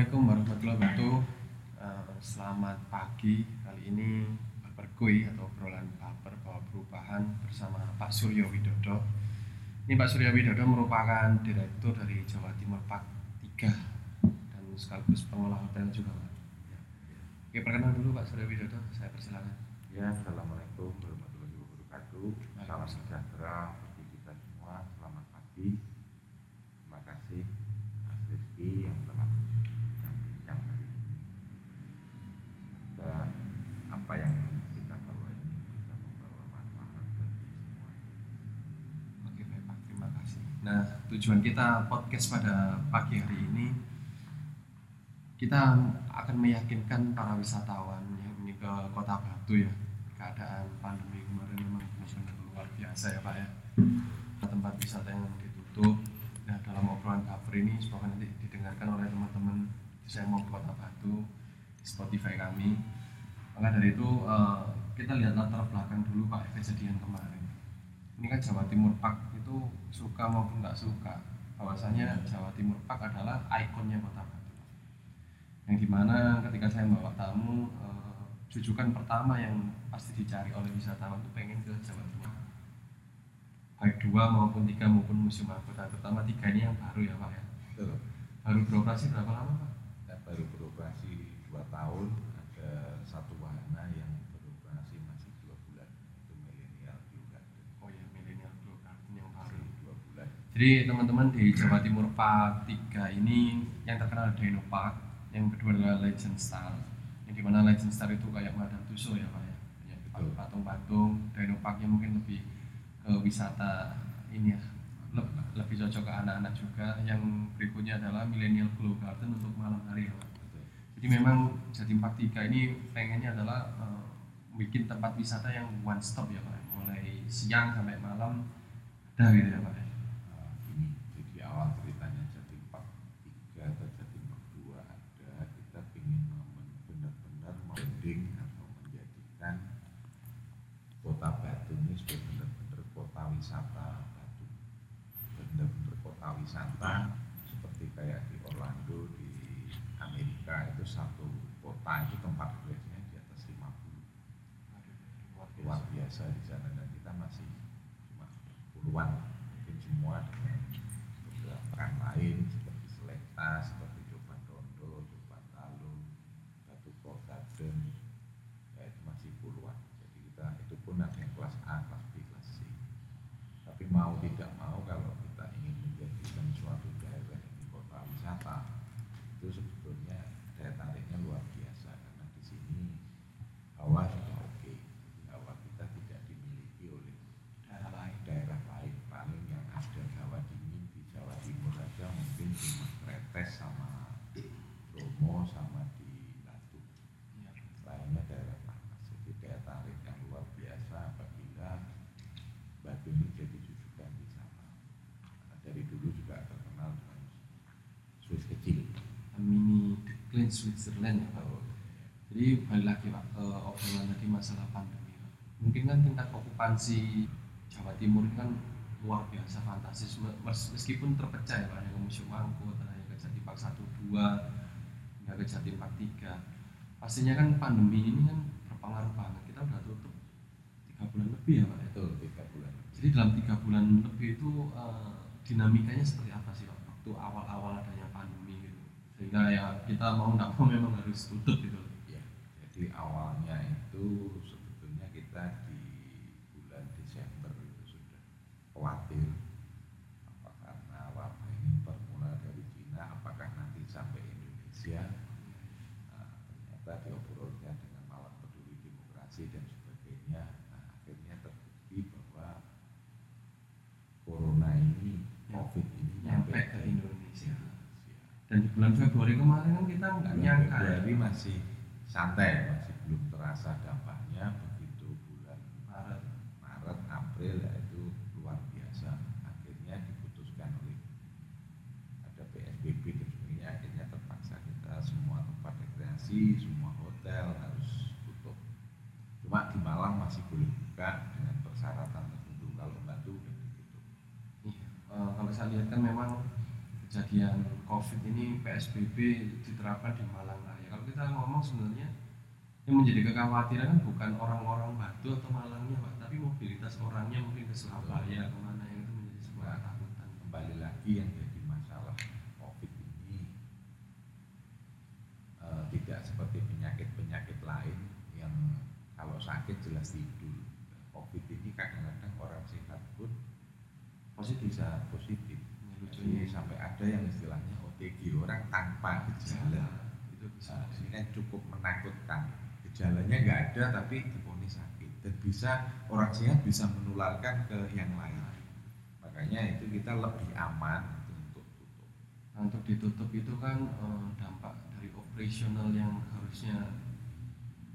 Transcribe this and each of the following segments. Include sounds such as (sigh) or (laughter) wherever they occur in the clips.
Assalamualaikum warahmatullahi wabarakatuh. Eh, selamat pagi. Kali ini berkui atau obrolan baper bahwa perubahan bersama Pak Suryo Widodo. Ini Pak Suryo Widodo merupakan direktur dari Jawa Timur Park 3 dan sekaligus pengelola hotel juga, Pak. Ya. Oke, perkenalan dulu Pak Suryo Widodo. Saya persilakan. Ya, assalamualaikum warahmatullahi wabarakatuh. Salam sejahtera bagi kita semua. Selamat pagi. Terima kasih Mas Rizky yang bincang hari ini. Dan apa yang kita bawa ini membawa manfaat bagi semua. Oke, baik Pak. Terima kasih. Nah, tujuan kita podcast pada pagi hari ini kita akan meyakinkan para wisatawan yang ini ke Kota Batu ya. Keadaan pandemi kemarin memang benar-benar luar biasa ya Pak ya. Tempat wisata yang ditutup. Nah, dalam obrolan cover ini semoga nanti didengarkan oleh teman-teman saya mau ke Kota Batu Spotify kami. Maka dari itu eh, kita lihat latar belakang dulu Pak kejadian kemarin ini kan Jawa Timur Park itu suka maupun nggak suka bahwasanya Jawa Timur Park adalah ikonnya kota Batu yang di mana ketika saya bawa tamu jujukan pertama yang pasti dicari oleh wisatawan itu pengen ke Jawa Timur baik dua maupun tiga maupun museum anggota terutama tiga ini yang baru ya Pak ya Betul. baru beroperasi berapa lama Pak? Kita baru beroperasi dua tahun. Ada satu wahana yang beroperasi masih dua bulan. Itu milenial juga. Oh ya Millennial Blue Garden yang baru Dua bulan. Jadi teman-teman di Jawa Timur Park 3 ini yang terkenal Dino Park, yang kedua adalah Legend Star. Yang di mana Legend Star itu kayak Madame Tussauds ya Pak ya, Yang Betul. patung-patung. Dino Parknya mungkin lebih ke wisata ini ya, le- lebih cocok ke anak-anak juga. Yang berikutnya adalah Millennial Glow Garden untuk malam hari ya Pak. Jadi memang Jatim Park 3 ini pengennya adalah eh, bikin tempat wisata yang one stop ya Pak, mulai siang sampai malam ada gitu ya Pak. ya. Nah, ini jadi awal ceritanya Jatim Park 3 atau Jatim Park 2 ada kita ingin mem- benar-benar membranding atau menjadikan kota Batu ini sebagai benar-benar kota wisata Batu benar-benar kota wisata seperti kayak di Orlando di Amerika itu satu kota itu tempat biasanya di atas 50 luar biasa di sana dan kita masih cuma puluhan mungkin semua dengan beberapa peran lain seperti Selekta, seperti Coban Rondo, Coban Talun, Batu Port Garden ya itu masih puluhan jadi kita itu pun ada yang kelas A, kelas B, kelas C tapi mau tidak mau kalau kita ingin menjadikan suatu daerah ini kota wisata itu sebetulnya daya tariknya luar biasa karena di sini hawa sudah oke Jadi hawa kita tidak dimiliki oleh daerah lain. daerah lain paling yang ada hawa dingin di Jawa Timur saja mungkin cuma Kretes sama Bromo sama di Batu Iya. lainnya daerah panas jadi daya tarik yang luar biasa apabila Batu ini jadi rujukan wisata Karena dari dulu juga terkenal dengan Swiss kecil Switzerland ya Pak. Kalau Jadi balik lagi Pak ke obrolan tadi masalah pandemi Pak. Mungkin kan tingkat okupansi Jawa Timur kan luar biasa fantastis Me- mes- meskipun terpecah ya Pak yang ke Museum Angkut, ada yang ke Jati Park 1 2 hingga ke Jati Park 3. Pastinya kan pandemi ini kan berpengaruh banget. Kita udah tutup tiga bulan lebih ya Pak. ya. itu tiga bulan Jadi dalam tiga bulan lebih itu eh, dinamikanya seperti apa sih Pak? Waktu awal-awal adanya. Sehingga ya kita mau nggak mau memang harus tutup gitu. Ya, jadi awalnya itu sebetulnya kita di bulan Desember itu sudah khawatir apa karena wabah ini bermula dari Cina, apakah nanti sampai Indonesia? Nah, ternyata diobrolkan dengan malam peduli demokrasi dan sebagainya. Nah, akhirnya terbukti bahwa corona ini, Ya, COVID ini nyampe nyampe ke Indonesia. Indonesia. Dan di bulan Februari kemarin kan kita nggak nyangka. ya. Februari masih santai, masih belum terasa dampaknya. Begitu bulan Maret. Maret, April ya itu luar biasa. Akhirnya diputuskan oleh ada PSBB dan sebagainya. Akhirnya terpaksa kita semua tempat rekreasi, semua hotel harus tutup. Cuma di Malang masih boleh buka dengan persyaratan tertentu. Kalau Batu udah ditutup. Iya. Eh, kalau saya lihat kan memang kejadian COVID ini PSBB diterapkan di Malang Raya. Kalau kita ngomong sebenarnya yang menjadi kekhawatiran kan bukan orang-orang Batu atau Malangnya Pak, tapi mobilitas orangnya mungkin ke Surabaya ke mana yang itu menjadi sebuah ketakutan. kembali lagi yang jadi masalah COVID ini eh, tidak seperti penyakit-penyakit lain yang kalau sakit jelas tidur. COVID ini kadang-kadang orang sehat pun Positif. bisa positif. Lucunya sampai ada yang istilahnya OTG orang tanpa gejala. itu bisa. Nah, ini kan cukup menakutkan. Gejalanya nggak ada tapi diponis sakit dan bisa orang sehat bisa menularkan ke yang lain. Makanya itu kita lebih aman untuk tutup. Nah, untuk ditutup itu kan eh, dampak dari operasional yang harusnya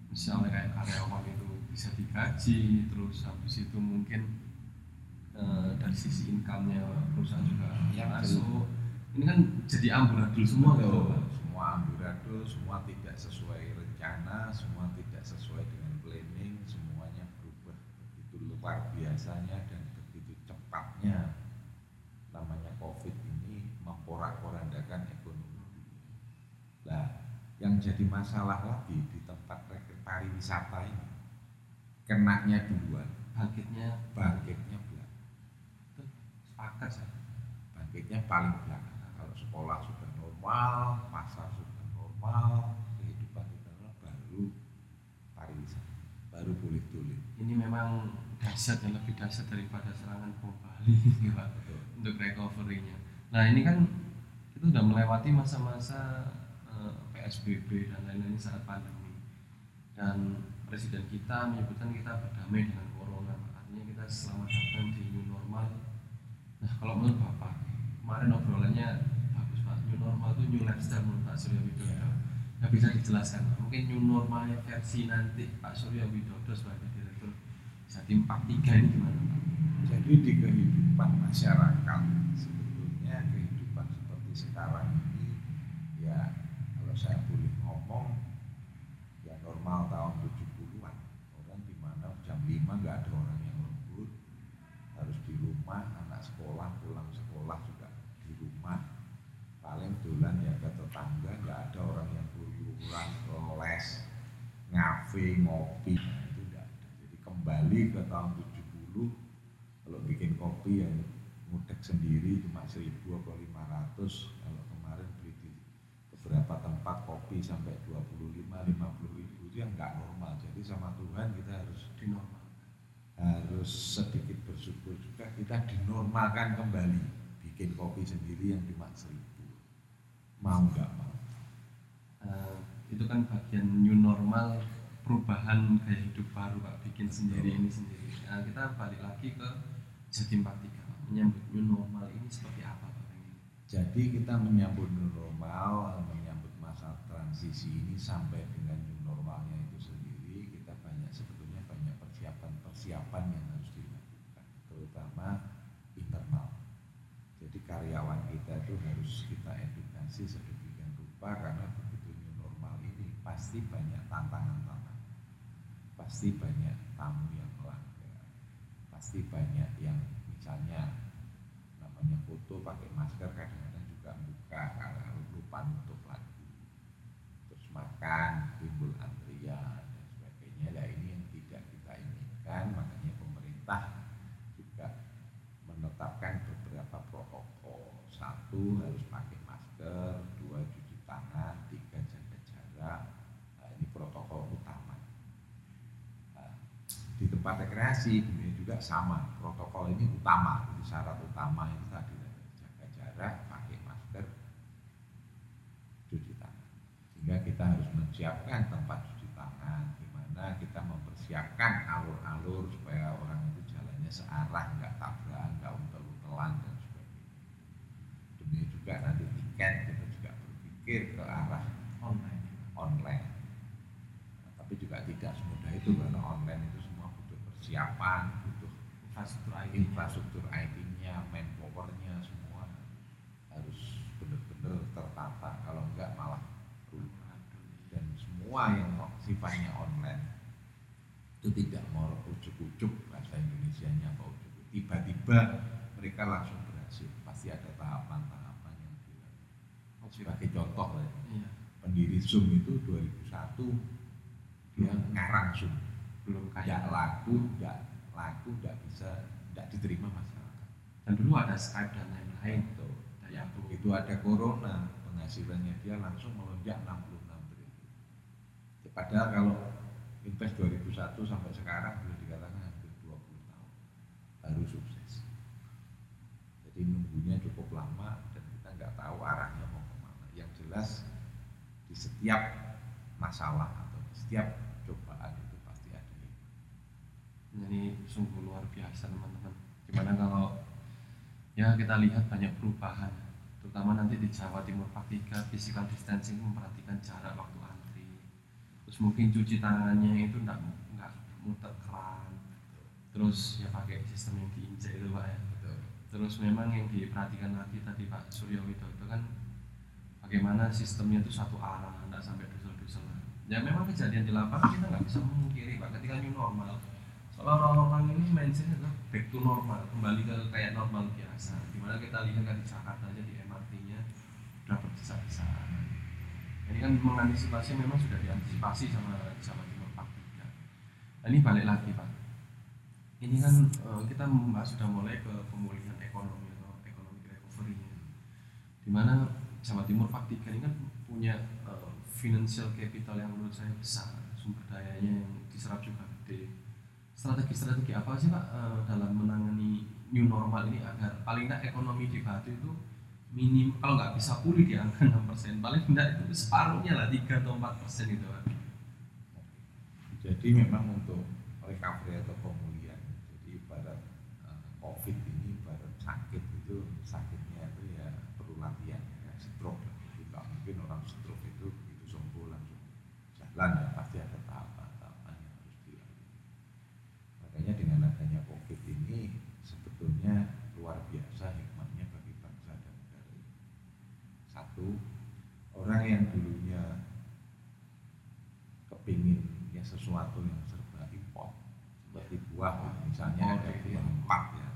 misalnya kayak karyawan itu bisa digaji terus habis itu mungkin eh, dari sisi income-nya perusahaan juga Yang masuk ini kan jadi amburadul semua gitu Betul. Pak. semua amburadul, semua tidak sesuai rencana, semua tidak sesuai dengan planning, semuanya berubah begitu luar biasanya dan begitu cepatnya. Namanya COVID ini memporak-porandakan ekonomi. Nah, yang jadi masalah lagi di tempat pariwisata ini, kenanya duluan, bangkitnya bangkitnya sepakat saya bangkitnya paling belakang. Kalau sekolah sudah normal, pasar sudah normal, kehidupan sudah normal, baru pariwisata, baru boleh tulis. ini memang dahsyat yang lebih dahsyat daripada serangan bom Bali gitu, (laughs) Pak. untuk recovery-nya. Nah ini kan kita sudah melewati masa-masa eh, PSBB dan lain-lain saat pandemi dan presiden kita menyebutkan kita berdamai dengan corona artinya kita selamat datang di new normal kalau menurut bapak kemarin obrolannya bagus pak new normal itu new lifestyle menurut Pak Surya Widodo nggak bisa dijelaskan Pak. mungkin new normalnya versi nanti Pak Surya Widodo sebagai direktur Jatim 43 ini gimana Pak? Jadi di kehidupan masyarakat sebetulnya kehidupan seperti sekarang ini ya kalau saya boleh ngomong ya normal tahun 70-an orang di mana jam 5 nggak ada orang yang lembur harus di rumah anak sekolah pulang sekolah juga di rumah. Paling dolan ya ke tetangga nggak ada orang yang keluyuran les ngafe ngopi. Nah, itu nggak ada. Jadi kembali ke tahun 70 kalau bikin kopi yang ngudek sendiri cuma 1000 atau 500 kalau kemarin beli di beberapa tempat kopi sampai 25 50 ribu itu yang nggak normal. Jadi sama Tuhan kita harus di normal harus sedikit bersyukur juga kita dinormalkan kembali. Bikin kopi sendiri yang cuma 1000 mau nggak mau. Eh, itu kan bagian new normal perubahan gaya hidup baru pak. Bikin sendiri ini sendiri. Nah, kita balik lagi ke Jatim 43 Pak. menyambut new normal ini seperti apa pak? Jadi kita menyambut new normal, menyambut masa transisi ini sampai dengan new normalnya itu sendiri, kita banyak sebetulnya persiapan-persiapan yang harus dilakukan, terutama internal. Jadi karyawan kita itu harus kita edukasi sedemikian rupa karena begitu normal ini pasti banyak tantangan-tantangan, pasti banyak tamu yang melanggar, pasti banyak yang misalnya namanya foto pakai masker kadang-kadang juga buka karena lupa nutup lagi. Terus makan timbul antrian dan sebagainya nah ini yang tidak kita inginkan makanya pemerintah juga menetapkan beberapa protokol satu harus pakai masker dua cuci tangan tiga jaga jarak. Nah, ini protokol utama. Nah, di tempat rekreasi juga sama. Protokol ini utama jadi syarat utama itu tadi jaga jarak pakai masker cuci tangan. Sehingga kita harus menyiapkan tempat cuci tangan gimana kita mempersiapkan alur-alur supaya orang itu jalannya searah nggak tabrakan nggak untel-untelan dan sebagainya demi juga nanti tiket kita juga berpikir ke arah online online. Nah, tapi juga tidak semudah itu karena online itu semua butuh persiapan, butuh infrastruktur IT infrastruktur IT-nya, manpower-nya semua harus benar-benar tertata. Kalau enggak malah dan semua yang sifatnya online itu tidak mau ujuk-ujuk bahasa Indonesia-nya apa ujuk tiba-tiba mereka langsung berhasil pasti ada tahapan-tahapan yang Oke. sebagai contoh ya, Iya. pendiri Zoom itu 2001 dia ngarang Zoom Belum kaya. laku tidak laku tidak bisa diterima masyarakat Dan dulu ada Skype dan lain-lain. Dari aku. begitu ada corona penghasilannya dia langsung melonjak 66 triliun padahal kalau invest 2001 sampai sekarang boleh dikatakan hampir 20 tahun baru sukses jadi nunggunya cukup lama dan kita nggak tahu arahnya mau ke mana yang jelas di setiap masalah atau di setiap cobaan itu pasti ada hikmah. Jadi sungguh luar biasa teman-teman. Gimana kalau ya kita lihat banyak perubahan, terutama nanti di Jawa Timur 3 physical distancing memperhatikan jarak waktu antri. Terus mungkin cuci tangannya itu enggak enggak muter keran. Terus ya pakai sistem yang diinjek itu Pak ya. Betul. Terus memang yang diperhatikan lagi tadi Pak Suryo Widodo kan bagaimana sistemnya itu satu arah, tidak sampai dusel-duselan. Ya memang kejadian di lapangan kita nggak bisa memungkiri Pak ketika new normal. Soalnya orang-orang ini mindsetnya adalah back to normal, kembali ke kayak normal biasa. Di mana kita lihat kan di Jakarta aja di MRT-nya udah berdesak-desakan. Ini kan mengantisipasi memang sudah diantisipasi sama Jawa Timur Pak. Nah, ini balik lagi Pak. Ini kan eh, kita membahas sudah mulai ke pemulihan ekonomi atau ekonomi recovery-nya. Di mana Jawa Timur Pak Tiga ini kan punya eh, financial capital yang menurut saya besar, sumber dayanya yang diserap juga gede. Strategi-strategi apa sih Pak eh, dalam menangani new normal ini agar paling tidak ekonomi di Batu itu minim kalau nggak bisa pulih di angka 6% paling tidak itu separuhnya lah 3 atau 4 persen itu Pak. Jadi memang untuk recovery atau pemulihan, jadi ibarat eh, COVID ini ibarat sakit itu sakitnya itu ya perlu latihan, ya stroke. Jadi nggak mungkin orang stroke itu begitu sembuh langsung jalan ya pasti ada tahapan-tahapan yang harus dilalui. Makanya dengan adanya COVID ini sebetulnya luar biasa hikmahnya bagi bangsa dan negara ini. Satu, orang yang dulunya kepingin ya sesuatu yang serba import seperti buah misalnya ada Oh, buah iya. empat ya.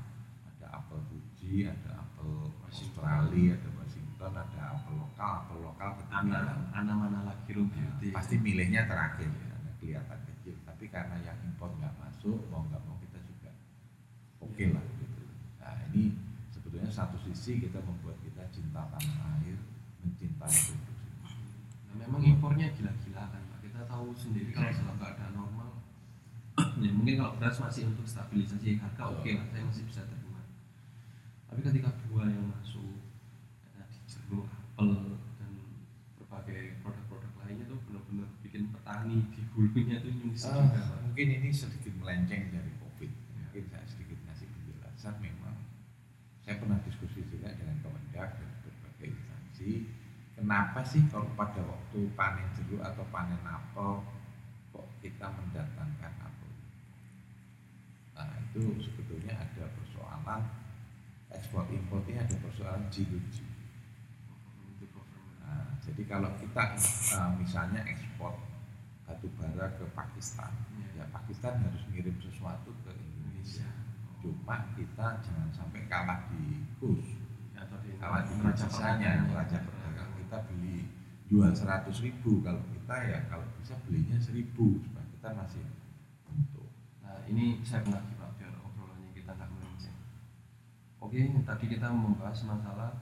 Ada apel Fuji ada apel Australia ada Washington ada apel lokal apel lokal ketinggalan. Anak mana lagi Nah, pasti milihnya terakhir ya karena kelihatan kecil. Tapi karena yang impor nggak masuk mau nggak mau kita juga oke lah gitu. Nah ini sebetulnya satu sisi kita membuat kita cinta tanah air mencintai Nah, memang impornya gila-gilaan Pak. Kita tahu sendiri kalau dalam keadaan normal (coughs) ya mungkin kalau beras masih untuk stabilisasi harga oke lah saya masih bisa terima. Tapi ketika buah yang masuk ada di jeruk, apel dan berbagai produk-produk lainnya tuh benar-benar bikin petani di hulunya tuh nyungsep Ah, juga Pak. mungkin ini sedikit melenceng dari COVID. Mungkin saya sedikit ngasih penjelasan memang saya pernah diskusi juga dengan Kemendak dan berbagai instansi. Kenapa sih kalau pada waktu panen jeruk atau panen apel kok kita mendatangkan apel? Nah itu sebetulnya ada persoalan ekspor impor ini ada persoalan G2G. Itu government. Nah, jadi kalau kita eh, misalnya ekspor batu bara ke Pakistan, Iya. ya Pakistan harus ngirim sesuatu ke Indonesia. Cuma kita jangan sampai kalah di kurs, Ya, atau di kalah di neraca perdagangan kita beli jual 100 ribu, kalau kita ya kalau bisa belinya 1000 supaya kita masih untung. Nah ini saya lagi Pak biar obrolannya kita nggak melenceng. Oke, tadi kita membahas masalah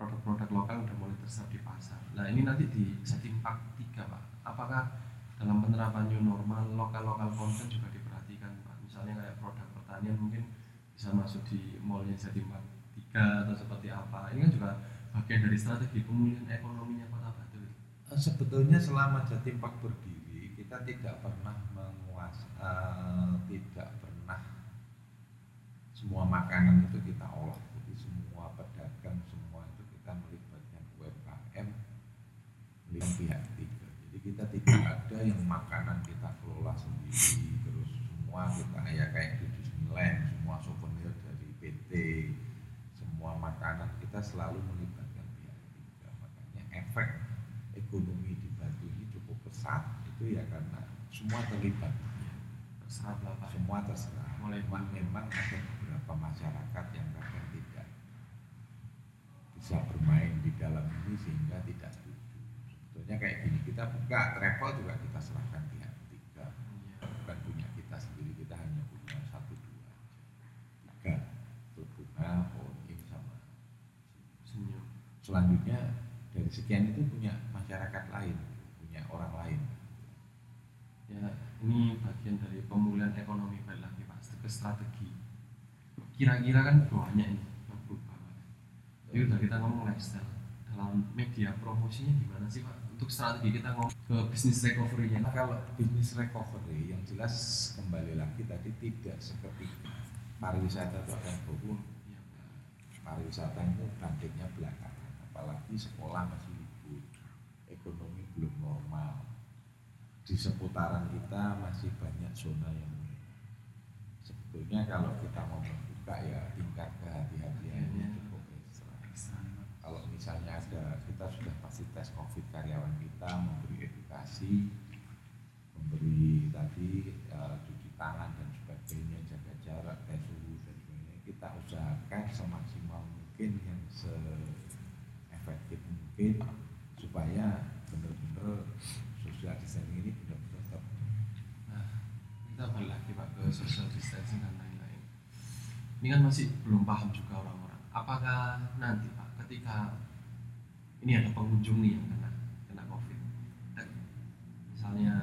produk-produk lokal udah mulai terserap di pasar. Nah ini nanti di setting part 3 Pak. Apakah dalam penerapan new normal lokal-lokal konten juga diperhatikan Pak? Misalnya kayak produk pertanian mungkin bisa masuk di mallnya setting part 3 atau seperti apa. Ini kan juga bagian dari strategi pemulihan ekonominya Kota Batu. Eh, Sebetulnya selama Jatim Park berdiri kita tidak pernah menguas eh, tidak pernah semua makanan itu kita olah jadi semua pedagang semua itu kita melibatkan UMKM milik pihak ketiga jadi kita tidak ada yang makanan kita kelola sendiri terus semua kita ya kayak di Disneyland semua souvenir dari PT semua makanan kita selalu melibatkan efek ekonomi di Batu ini cukup besar itu ya karena semua terlibat Terserap lah Pak. semua terserah Mulai dulu. memang ada beberapa masyarakat yang kadang tidak bisa bermain di dalam ini sehingga tidak setuju. Sebetulnya kayak gini kita buka travel juga kita serahkan pihak ketiga, Iya. bukan punya kita sendiri kita hanya punya satu dua. Tiga, untuk bunga, holding sama Senyum. selanjutnya dari sekian itu punya masyarakat lain, punya orang lain. Ya, ini bagian dari pemulihan ekonomi balik lagi Pak ke strategi. Kira-kira kan banyak ini yang berubah Pak. Jadi udah kita ngomong lifestyle dalam media promosinya gimana sih Pak? Untuk strategi kita ngomong ke bisnis recovery-nya. Nah kalau bisnis recovery yang jelas kembali lagi tadi tidak seperti pariwisata akan turun Iya, pariwisata itu bangkitnya belakangan apalagi sekolah masih libur ekonomi belum normal. Di seputaran kita masih banyak zona yang sebetulnya kalau kita mau membuka ya tingkat kehati-hatiannya cukup ekstra. Kalau misalnya ada kita sudah pasti tes covid karyawan kita memberi edukasi memberi tadi eh, cuci tangan dan sebagainya jaga jarak tes suhu dan sebagainya. Kita usahakan semaksimal mungkin yang seefektif supaya benar-benar social distancing ini benar-benar ter Nah, kita balik lagi Pak ke social distancing dan lain-lain. Ini kan masih belum paham juga orang-orang. Apakah nanti Pak, ketika ini ada pengunjung nih yang kena kena COVID, dan misalnya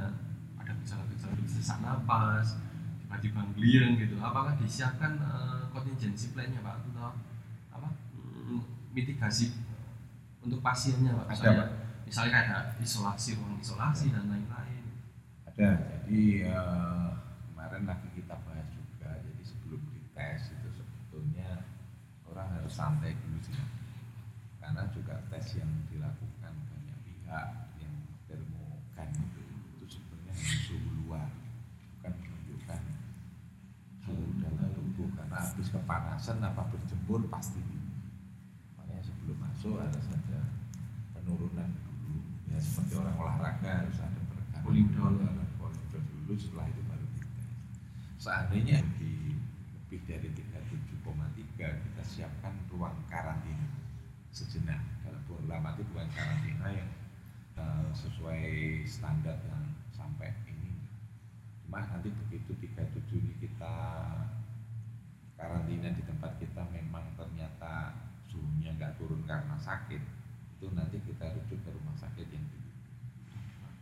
ada gejala-gejala sesak napas, tiba-tiba ngeliang gitu, apakah disiapkan eh, contingency plan-nya Pak untuk apa? mm, mitigasi untuk pasiennya Pak? Ada, Misalnya, Pak. misalnya ada isolasi, ruang isolasi dan lain-lain. ada jadi eh, kemarin lagi kita bahas juga jadi sebelum dites itu sebetulnya orang harus santai dulu sih karena juga tes yang dilakukan banyak pihak yang termogan itu itu sebenarnya suhu luar bukan menunjukkan suhu dalam tubuh karena habis kepanasan apa berjemur pasti sebelum masuk ada saja penurunan dulu. Ya seperti orang olahraga harus ada peregangan Cooling down. dulu, setelah itu baru dites. Seandainya di lebih dari 37,3 kita siapkan ruang karantina sejenak. Dalam dalam arti bukan karantina yang eh, sesuai standar yang sampai ini. Cuma nanti begitu 37 ini kita karantina di tempat kita memang ternyata suhunya nggak turun karena sakit itu nanti kita rujuk ke rumah sakit yang di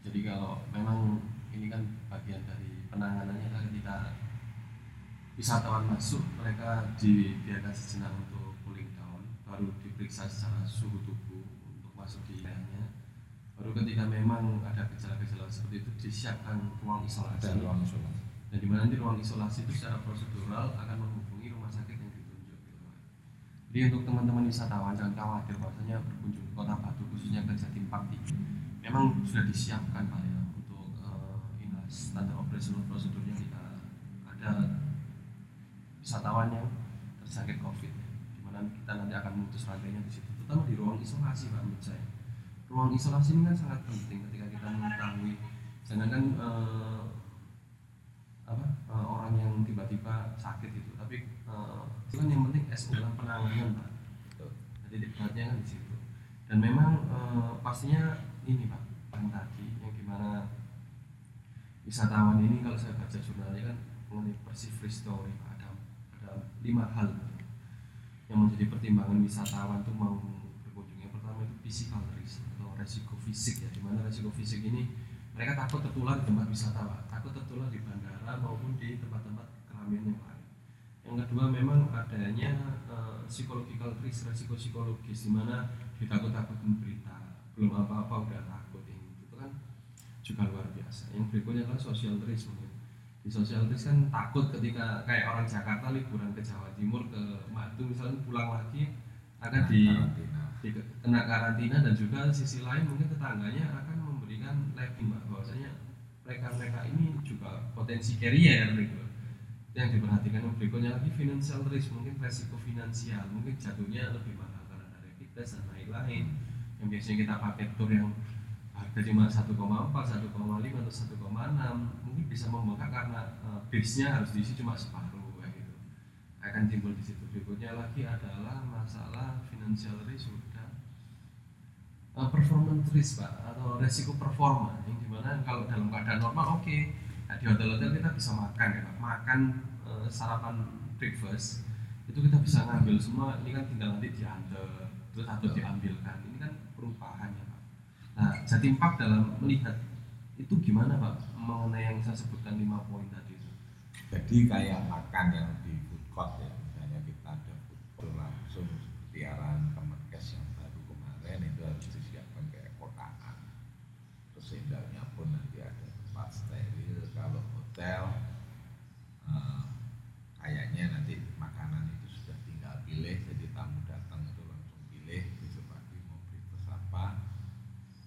Jadi kalau memang ini kan bagian dari penanganannya kan ketika wisatawan masuk mereka dibiarkan sejenak untuk cooling down, baru diperiksa secara suhu tubuh untuk masuk di wilayahnya. Baru ketika memang ada gejala-gejala seperti itu disiapkan ruang isolasi. ada ruang isolasi Dan di mana nanti ruang isolasi itu secara prosedural akan menghubungi rumah sakit yang ditunjuk gitu Pak. Jadi untuk teman-teman wisatawan jangan khawatir bahwasanya berkunjung ke Kota Batu khususnya ke Jatim Park memang sudah disiapkan Pak ya untuk eh, inilah standar operasional prosedurnya kita ada wisatawan yang terjangkit COVID ya. di mana kita nanti akan memutus rantainya di situ terutama di ruang isolasi Pak menurut saya ruang isolasi ini kan sangat penting ketika kita mengetahui jangankan eh, apa eh, orang yang sakit itu tapi eh, itu kan yang penting SO dalam penanganan pak. Betul. jadi debatnya kan di situ. Dan memang eh, pastinya ini pak yang tadi yang gimana wisatawan ini kalau saya baca jurnalnya kan mengenai Persif Story pak ada ada lima hal yang menjadi pertimbangan wisatawan tuh mau berkunjung yang pertama itu physical risk atau resiko fisik ya. Di mana resiko fisik ini mereka takut tertular di tempat wisata takut tertular di bandara maupun di tempat-tempat keramaian yang lain yang kedua memang adanya eh, psychological risk resiko psikologis di mana ditakut-takutin berita. Belum apa-apa udah takut ini itu kan juga luar biasa. Yang berikutnya adalah social risk mungkin di social risk kan takut ketika kayak orang Jakarta liburan ke Jawa Timur ke Madu misalnya pulang lagi akan di karantina. di kena karantina dan juga sisi lain mungkin tetangganya akan memberikan label mbak bahwasanya mereka-mereka ini juga potensi carrier gitu. itu yang diperhatikan yang berikutnya lagi financial risk mungkin resiko finansial mungkin jatuhnya lebih mahal karena ada test dan lain-lain. Yang biasanya kita pakai tour yang harga cuma 1,4, 1,5 atau 1,6 mungkin bisa membengkak karena eh, base-nya harus diisi cuma separuh kayak gitu. Akan timbul di situ. Berikutnya lagi adalah masalah financial risk sudah. Uh, performance risk pak atau resiko performa yang di mana kalau dalam keadaan normal oke. okay. Nah, di hotel-hotel kita bisa makan ya pak. Makan uh, sarapan breakfast itu kita bisa ngambil semua. Ini kan tinggal nanti diantar terus atau diambilkan. Ini kan perubahan ya pak. Nah Jatim Park dalam melihat itu gimana pak? Mengenai yang saya sebutkan lima poin tadi itu. Jadi kayak makan yang di food court ya misalnya kita ada food court langsung seperti arahan Kemenkes yang baru kemarin itu harus disiapkan kayak kotaan terus sendalnya pun nanti ada tempat steril kalau hotel eh, kayaknya nanti makanan itu sudah tinggal pilih jadi tamu datang itu langsung pilih besok pagi mau breakfast apa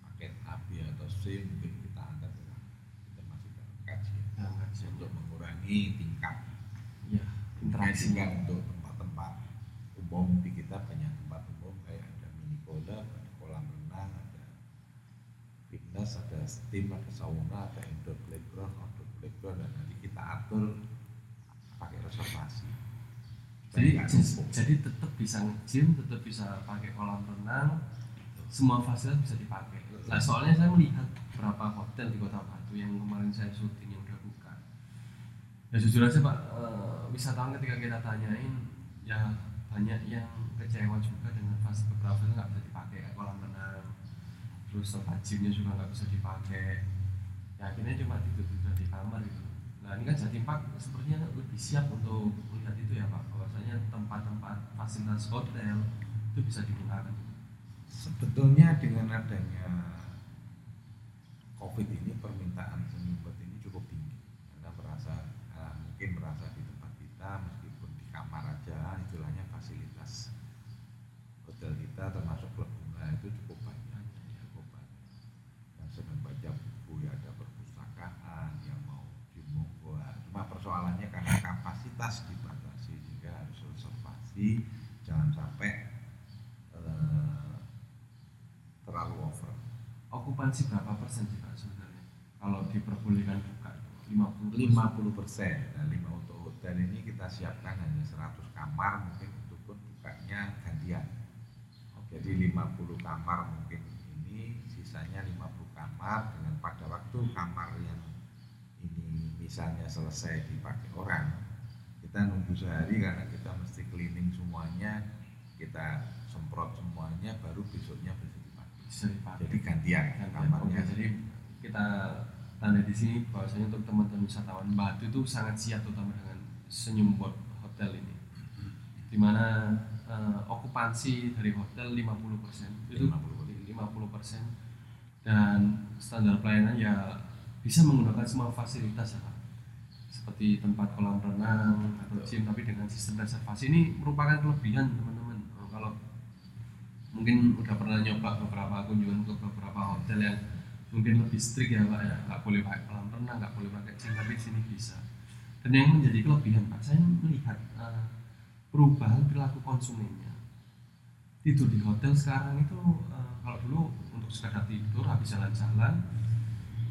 paket A B atau C mungkin kita antar ke sana. kita masih dalam kajian Dalam kajian. untuk mengurangi tingkat. Ya interaksi kan untuk tempat-tempat umum di kita banyak tempat umum kayak ada mini cola, ada kolam renang, ada fitness, ada steam, ada sauna, ada indoor playground, outdoor playground dan nanti kita atur pakai reservasi. jadi jadi tetap bisa nge-gym tetap bisa pakai kolam renang semua fasilitas bisa dipakai. Nah soalnya saya melihat beberapa hotel di kota Batu yang kemarin saya syuting ya jujur aja pak. Eh, wisatawan ketika kita tanyain ya banyak yang kecewa juga dengan fasilitas beberapa fasilitas nggak bisa dipakai kolam renang terus tempat gymnya juga nggak bisa dipakai. Ya akhirnya cuma tidur tidur di kamar gitu. Nah ini kan Jatim Park sepertinya lebih siap untuk melihat itu ya pak. Bahwasanya tempat-tempat fasilitas hotel itu bisa digunakan. Sebetulnya dengan adanya COVID ini permintaan senyumbet ini cukup tinggi karena merasa eh, mungkin merasa di tempat kita meskipun di kamar aja istilahnya fasilitas hotel kita termasuk klub bunga itu cukup banyak cukup banyak. Yang sedang baca buku ya ada perpustakaan yang mau jumbo cuma persoalannya karena kapasitas dibatasi sehingga harus reservasi jangan sampai eh, terlalu over. Okupansi berapa persen sih pak sebenarnya? Kalau diperbolehkan 50 50 persen. Nah, lima untuk hotel ini kita siapkan hanya 100 kamar mungkin untuk pun bukanya gantian jadi 50 kamar mungkin ini sisanya 50 kamar dengan pada waktu kamar yang ini misalnya selesai dipakai orang kita nunggu sehari karena kita mesti cleaning semuanya kita semprot semuanya baru besoknya bisa dipakai. Bisa dipakai. Jadi gantian Kan, kamarnya. Oke, jadi kita tanda di sini bahwasanya untuk teman-teman wisatawan Batu itu sangat siap terutama dengan senyum bot hotel ini. Di mana eh, okupansi dari hotel 50% itu 50%. 50% dan standar pelayanan ya bisa menggunakan semua fasilitas ya Pak. Seperti tempat kolam renang atau gym tapi dengan sistem reservasi ini merupakan kelebihan teman-teman. Kalau mungkin udah pernah nyoba beberapa kunjungan ke beberapa hotel yang mungkin lebih strict ya pak ya. Nggak boleh pakai kolam renang nggak boleh pakai gym tapi sini bisa. Dan yang menjadi kelebihan pak saya melihat eh, perubahan perilaku konsumennya. Tidur di hotel sekarang itu eh, kalau dulu untuk sekadar tidur habis jalan-jalan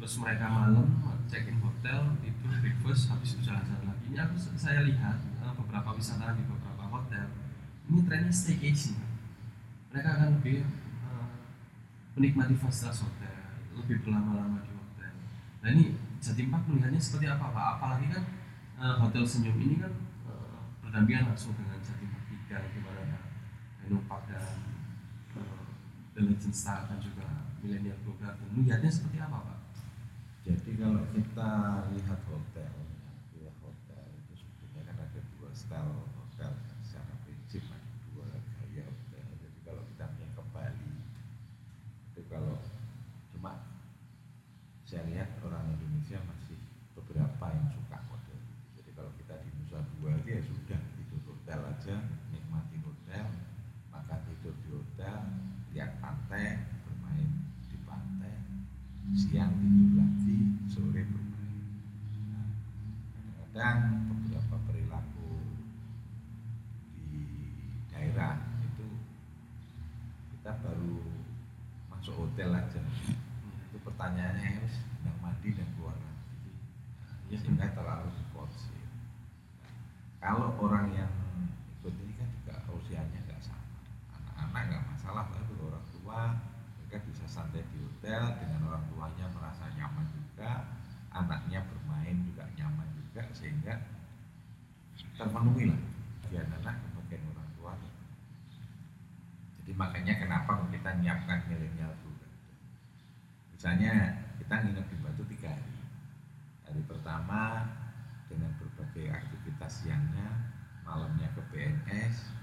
terus mereka malam check in hotel tidur breakfast habis itu jalan-jalan lagi. Ini aku saya lihat eh, beberapa wisatawan di beberapa hotel ini trennya staycation mereka akan lebih eh, menikmati fasilitas hotel lebih berlama-lama di hotel. Nah ini Jatim Park melihatnya seperti apa Pak? Apalagi kan eh, hotel senyum ini kan eh, berdampingan langsung dengan Park 3 di mana ada dan eh, The Legend Star dan juga Millennial Blue Garden melihatnya seperti apa Pak? Jadi kalau kita lihat hotel, ya hotel itu sebetulnya kan ada dua style hotel secara prinsip ada dua gaya hotel. Jadi kalau kita punya ke Bali, itu kalau cuma saya lihat orang Indonesia masih beberapa yang suka hotel. Jadi kalau kita di Nusa Dua ya sudah tidur hotel aja, nikmati hotel, makan tidur di hotel, lihat pantai, bermain di pantai, siang tidur lagi, sore bermain. Nah, kadang-kadang beberapa perilaku di daerah itu kita baru masuk hotel aja. Itu pertanyaannya harus sedang mandi dan keluar lagi. Nah, Ya, sehingga terlalu diforsir. Nah, kalau orang yang ikut ini kan juga usianya nggak sama. Anak-anak nggak masalah, tapi orang tua mereka di tuanya merasa nyaman juga anaknya bermain juga nyaman juga sehingga terpenuhi lah biar anak orang tua. Jadi makanya kenapa kita menyiapkan milenial juga misalnya kita nginep di Batu tiga hari. Hari pertama dengan berbagai aktivitas siangnya malamnya ke BNS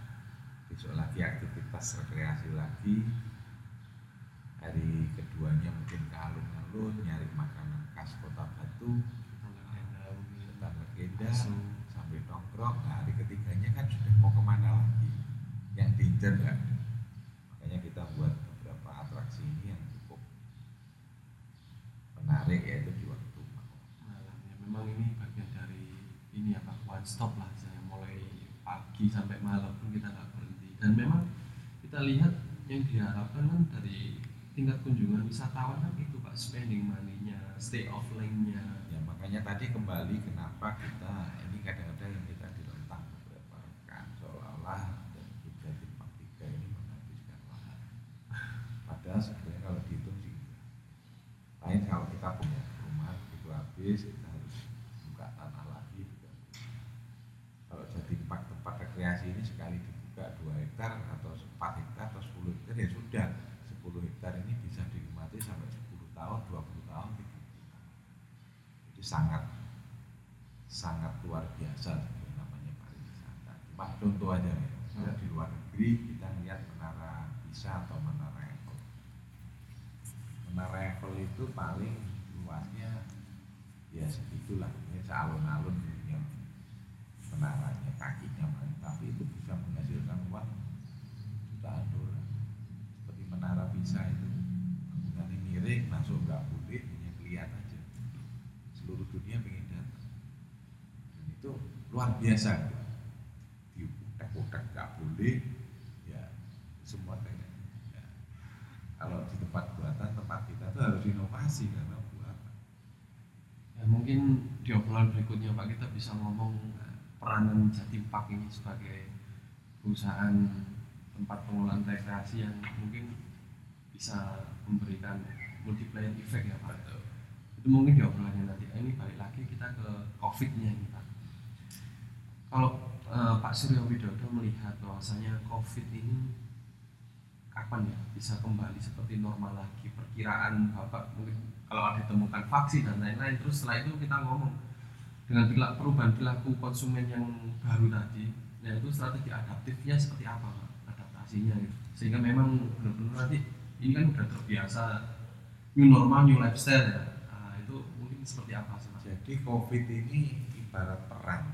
besok lagi aktivitas rekreasi lagi. Hari keduanya mungkin ke alun-alun nyari makanan khas kota Batu. Tetap legenda nongkrong nah, hari ketiganya kan sudah mau ke mana lagi? Yang diincar nggak? Makanya kita buat beberapa atraksi ini yang cukup menarik yaitu di waktu malam. Ya memang ini bagian dari ini apa one stop lah. Saya mulai pagi sampai malam pun kita nggak berhenti. Dan memang kita lihat yang diharapkan kan dari tingkat kunjungan wisatawan kan itu pak. Spending money-nya stay offline-nya. Ya makanya tadi kembali kenapa kita ini kadang-kadang yang kita direntang beberapa rekan seolah-olah dan juga di tiga ini menghabiskan lahan padahal sebenarnya kalau dihitung sih enggak. lain kalau kita punya rumah itu habis kita harus buka tanah lagi juga. kalau jadi tempat tempat rekreasi ini sekali dibuka dua hektar atau 4 hektar atau 10 hektar ya sudah 10 hektar ini bisa dinikmati sampai 10 tahun 20 tahun 30 tahun itu sangat sangat luar biasa sebenarnya namanya pariwisata cuma contoh aja ya kalau di luar negeri kita lihat menara bisa atau menara Eiffel menara Eiffel itu paling luasnya ya segitulah ini sealun-alun yang menaranya kakinya tapi itu bisa menghasilkan uang jutaan dolar. Seperti menara bisa itu bangunannya miring masuk nggak boleh hanya kelihatan aja. Seluruh dunia pengen datang. Dan itu luar biasa. Gitu. di utak-utak nggak boleh. Ya semua kayak ya. kalau di tempat buatan tempat kita tuh inovasi karena buatan ya mungkin di obrolan berikutnya pak kita bisa ngomong eh, peranan Jatim Park ini sebagai perusahaan tempat pengelolaan rekreasi yang mungkin bisa memberikan multiplier effect ya Pak. Itu mungkin di obrolannya nanti. Ini balik lagi kita ke COVID-nya Pak. Kalau eh, Pak Suryo Widodo melihat bahwasanya COVID ini kapan ya bisa kembali seperti normal lagi perkiraan Bapak mungkin kalau ada ditemukan vaksin dan lain-lain terus setelah itu kita ngomong dengan perubahan perilaku konsumen yang baru tadi ya itu strategi adaptifnya seperti apa Pak adaptasinya gitu. sehingga memang benar-benar nanti ini kan udah terbiasa new normal new lifestyle ya nah, itu mungkin seperti apa sih Mas? Jadi COVID ini ibarat perang.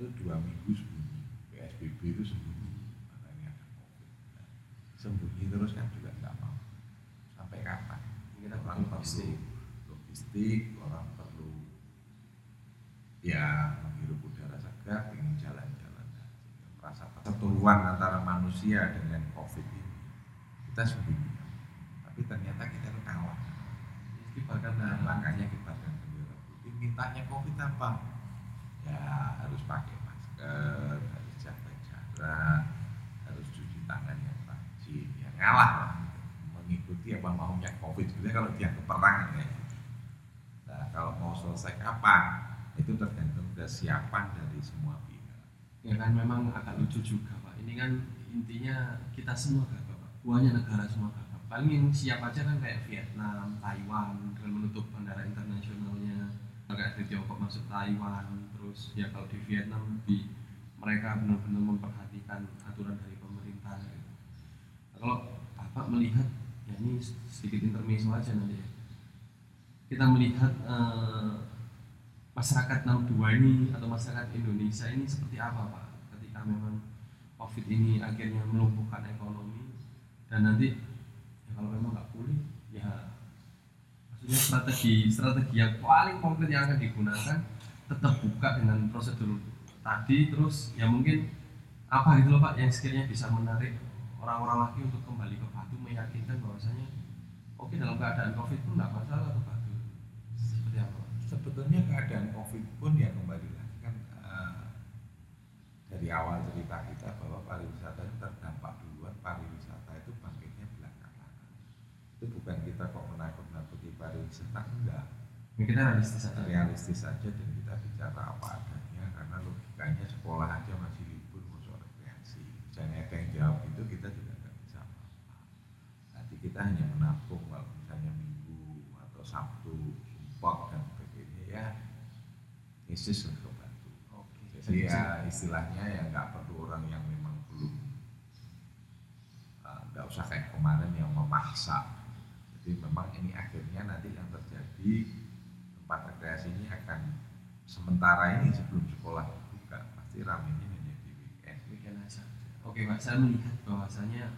Itu dua minggu sembunyi. PSBB itu sembunyi. Makanya ada COVID. Nah, sembunyi terus kan juga nggak mau. Sampai kapan? Kita orang perlu perlu logistik. logistik, orang perlu ya menghirup udara segar, ingin jalan-jalan. Merasa pertemuan antara manusia dengan COVID ini kita sembunyi. Tapi ternyata kita tuh kalah. Kibarkan Nah, makanya kibarkan bendera putih. Mintanya COVID apa? Ya harus pakai masker, harus jaga jarak, harus cuci tangan yang rajin. Ya ngalah lah. Mengikuti apa maunya COVID. Sebenarnya kalau dia keperangan ya. Nah, kalau mau selesai kapan? Itu tergantung kesiapan dari semua pihak. ya kan memang agak lucu juga Pak ini kan intinya kita semua gagap Pak buahnya negara semua gagap paling yang siap aja kan kayak Vietnam, Taiwan dengan menutup bandara internasionalnya kayak di Tiongkok masuk Taiwan terus ya kalau di Vietnam di mereka benar-benar memperhatikan aturan dari pemerintah kalau Bapak melihat ya ini sedikit intermezzo aja nanti ya. Kita melihat eh, masyarakat 62 ini atau masyarakat Indonesia ini seperti apa Pak? Ketika memang COVID ini akhirnya melumpuhkan ekonomi dan nanti ya kalau memang nggak pulih ya maksudnya strategi strategi yang paling konkret yang akan digunakan tetap buka dengan prosedur tadi terus ya mungkin apa gitu loh Pak yang sekiranya bisa menarik orang-orang lagi untuk kembali ke Batu meyakinkan bahwasanya oke dalam keadaan COVID pun nggak masalah ke Batu seperti apa? Sebetulnya keadaan COVID pun ya kembali lagi kan eh, dari awal cerita kita bahwa pariwisata itu terdampak pariwisata itu bangkitnya belakangan itu bukan kita kok menakut-nakuti pariwisata enggak Ya, kita realistis aja. realistis saja dan kita bicara apa adanya karena logikanya sekolah aja masih libur masuk rekreasi misalnya ada yang jawab itu kita juga nggak bisa apa-apa nanti kita hanya menampung kalau misalnya minggu atau sabtu sumpah dan sebagainya ya Yesus lah kebantu Oke. jadi ya istilahnya ya nggak perlu orang yang memang belum uh, nggak usah kayak kemarin yang memaksa jadi memang ini akhirnya nanti yang terjadi tempat rekreasi ini akan sementara ini sebelum sekolah buka pasti ramenya hanya di weekend weekend aja. Oke Pak, saya melihat bahwasanya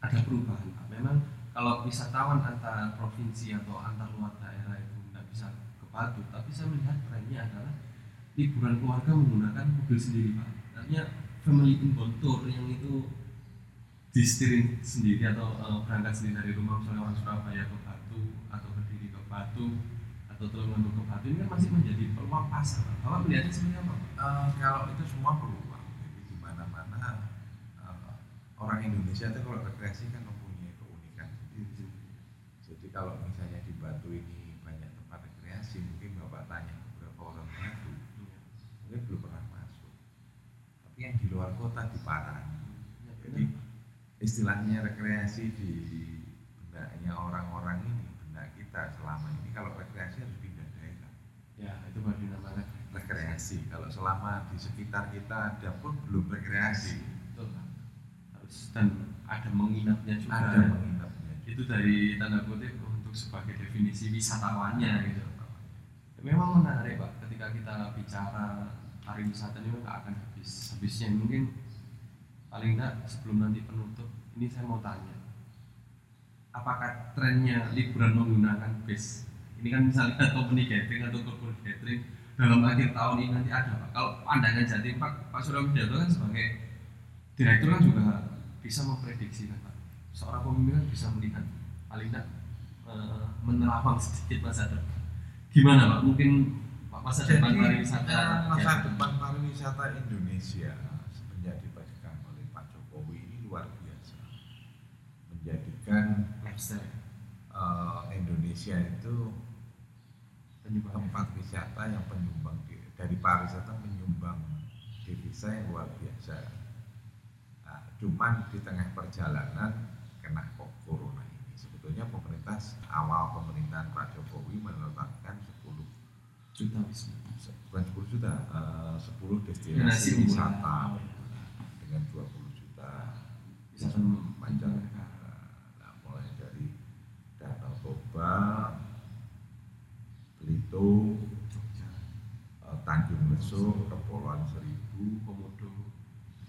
ada perubahan Pak. Memang kalau wisatawan antar provinsi atau antar luar daerah itu tidak bisa ke Batu, tapi saya melihat trennya adalah liburan keluarga menggunakan mobil sendiri Pak. Artinya family inbound tour yang itu disetirin sendiri atau eh, berangkat sendiri dari rumah misalnya orang Surabaya ke Batu atau Kediri ke Batu atau Tulungagung ke Batu ini kan masih menjadi peluang pasar. Bapak melihatnya seperti apa? Eh, kalau itu semua peluang jadi di mana mana eh, orang Indonesia itu kalau rekreasi kan jadi kalau misalnya di Batu ini banyak tempat rekreasi mungkin bapak tanya beberapa orang Batu mungkin belum pernah masuk. Tapi yang di luar kota di Parang Ya, jadi istilahnya rekreasi di benaknya orang-orang ini benak kita selama ini kalau rekreasi harus pindah daerah. Ya, itu baru dinamakan rekreasi. Kalau selama di sekitar kita ada pun belum rekreasi. Betul. Harus dan ada menginapnya juga. ada menginapnya Itu dari tanda kutip untuk sebagai definisi wisatawannya gitu. Memang menarik Pak. Ketika kita bicara pariwisata ini nggak akan habis habisnya. Mungkin paling enggak sebelum nanti penutup ini saya mau tanya. Apakah trennya liburan menggunakan bis ini kan misalnya (laughs) company gathering atau corporate gathering dalam akhir tahun ini nanti ada Pak. Kalau pandangan Jatim Pak Pak Surya Widodo kan sebagai direktur kan juga bisa memprediksi kan seorang pemimpin kan bisa melihat paling enggak eh, menerawang sedikit masa depan. Gimana Pak? Mungkin Pak masa depan pariwisata eh, masa depan pariwisata Indonesia semenjak dipegang oleh Pak Jokowi ini luar biasa. Menjadikan lifestyle. eh, Indonesia itu penyumbang. tempat wisata yang penyumbang dari pariwisata menyumbang devisa yang luar biasa. Nah, cuman di tengah perjalanan kena kok corona ini. Sebetulnya pemerintah awal pemerintahan Pak Jokowi menetapkan 10 juta wisma se- bukan 10 juta, eh, 10 destinasi wisata. Wisata dengan 20 juta wisata mancanegara. Nah, mulai dari Danau Toba, Belitung, Jogja. eh, Tanjung Lesung, Kepulauan Seribu, Komodo.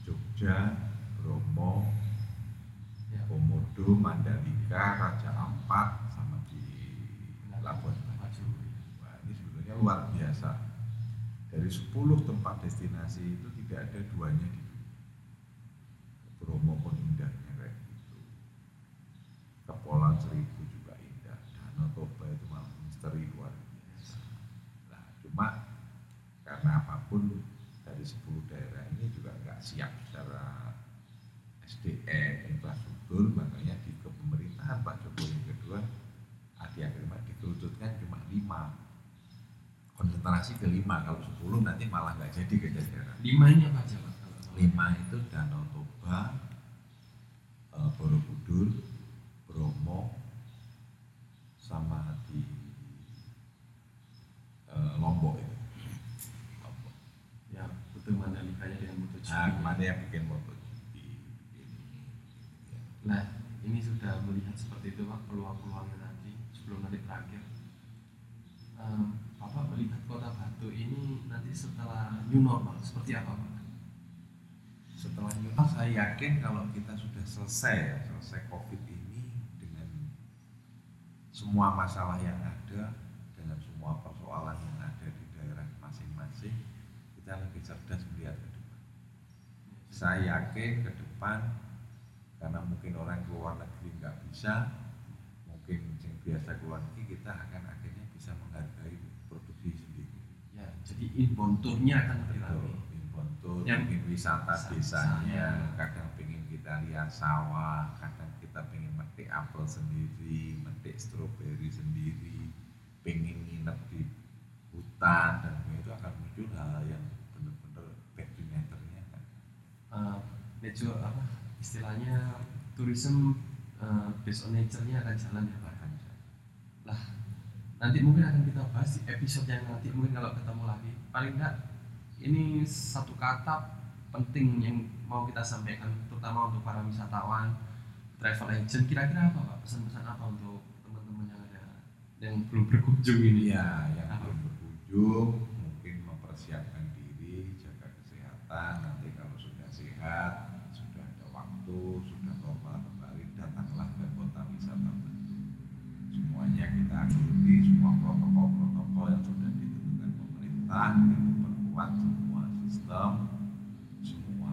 Jogja, Bromo, Komodo, Mandalika, Raja Ampat, sama di Labuan Bajo. Wah, ini sebetulnya luar biasa. Dari 10 tempat destinasi itu tidak ada duanya di. Bromo pun indahnya kayak gitu. Kepulauan Seribu juga indah. Danau Toba itu malah misteri luar biasa. Nah, cuma karena apa pun dari 10 daerah ini juga nggak siap secara SDM, infrastruktur, makanya di kepemerintahan Pak Jokowi yang kedua di akhir dikerucutkan cuma lima konsentrasi ke lima kalau 10 nanti malah nggak jadi kejadian lima ini apa aja Pak? Lima itu Danau Toba eh, Borobudur Bromo sama di eh, Lombok itu Lombok ya betul Mandalikanya dengan MotoGP nah mana yang bikin ya. Nah, ini sudah melihat seperti itu Pak peluang-peluangnya nanti sebelum nanti terakhir. Em, Bapak melihat kota Batu ini setelah new normal seperti apa Pak? setelah new normal, saya yakin kalau kita sudah selesai ya, selesai covid ini dengan semua masalah yang ada dengan semua persoalan yang ada di daerah masing-masing kita lebih cerdas melihat ke depan saya yakin ke depan karena mungkin orang keluar negeri nggak bisa mungkin yang biasa keluar negeri kita akan akhirnya bisa menghargai produksi sendiri Ya, jadi inbound tour-nya akan lebih ramai. Inventur, Yang- bikin wisata Wisata. desanya, kadang pengen kita lihat sawah, kadang kita pengen metik apel sendiri, metik stroberi sendiri, pengen nginep di hutan dan itu akan muncul hal yang benar-benar back to nature-nya kan. uh, nature apa istilahnya tourism uh, based on nature-nya akan jalan ya Pak. Nanti mungkin akan kita bahas di episode yang nanti mungkin kalau ketemu lagi. Paling enggak ini satu kata penting yang mau kita sampaikan terutama untuk para wisatawan, travel agent kira-kira apa Pak? Pesan-pesan apa untuk teman-teman yang ada yang belum berkunjung ini? Iya, yang Apa? belum berkunjung mungkin mempersiapkan diri, jaga kesehatan. Nanti kalau sudah sehat, sudah ada waktu, sudah normal kembali, datanglah ke kota wisata Batu. Semuanya kita ikuti semua protokol-protokol yang sudah ditentukan pemerintah dengan memperkuat semua sistem, semua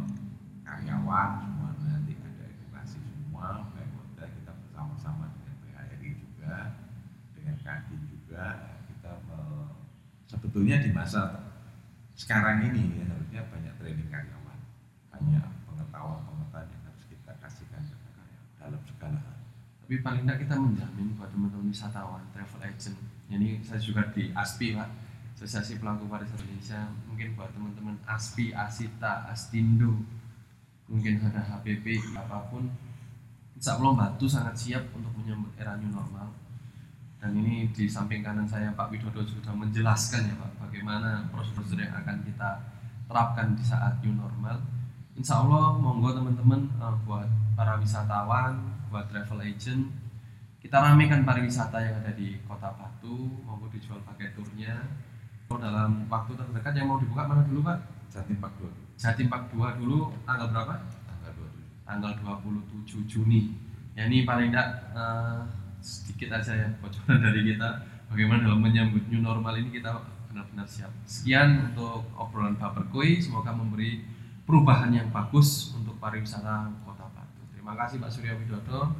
karyawan, semua nanti ada edukasi semua, baik hotel kita bersama-sama dengan PHRI juga dengan Kadin juga kita sebetulnya di masa sekarang ini ya, harusnya banyak training karyawan banyak pengetahuan-pengetahuan yang harus kita kasihkan ke karyawan dalam segala hal Tapi paling tidak kita menjamin buat teman-teman wisatawan, travel agent. Ini saya juga di ASPI Pak, Asosiasi Pelaku Pariwisata Indonesia. Mungkin buat teman-teman ASPI, ASITA, ASTINDO, mungkin ada HPP, apa pun. Insya Allah Batu sangat siap untuk menyambut era new normal. Dan ini di samping kanan saya Pak Widodo sudah menjelaskan ya Pak, bagaimana prosedur yang akan kita terapkan di saat new normal. Insya Allah monggo teman-teman eh, buat para wisatawan, buat travel agent, kita ramekan pariwisata yang ada di Kota Batu, monggo dijual pakai turnya. Kalau dalam waktu terdekat yang mau dibuka mana dulu Pak? Jatim Pak Dua Jatim Park 2 dulu tanggal berapa? tanggal 27 Tanggal 27 Juni. Ya ini paling tidak eh, sedikit aja ya bocoran (laughs) dari kita bagaimana dalam menyambut new normal ini kita benar-benar siap. Sekian untuk obrolan Baperkui, semoga memberi perubahan yang bagus untuk pariwisata Kota Batu. Terima kasih Pak Surya Widodo.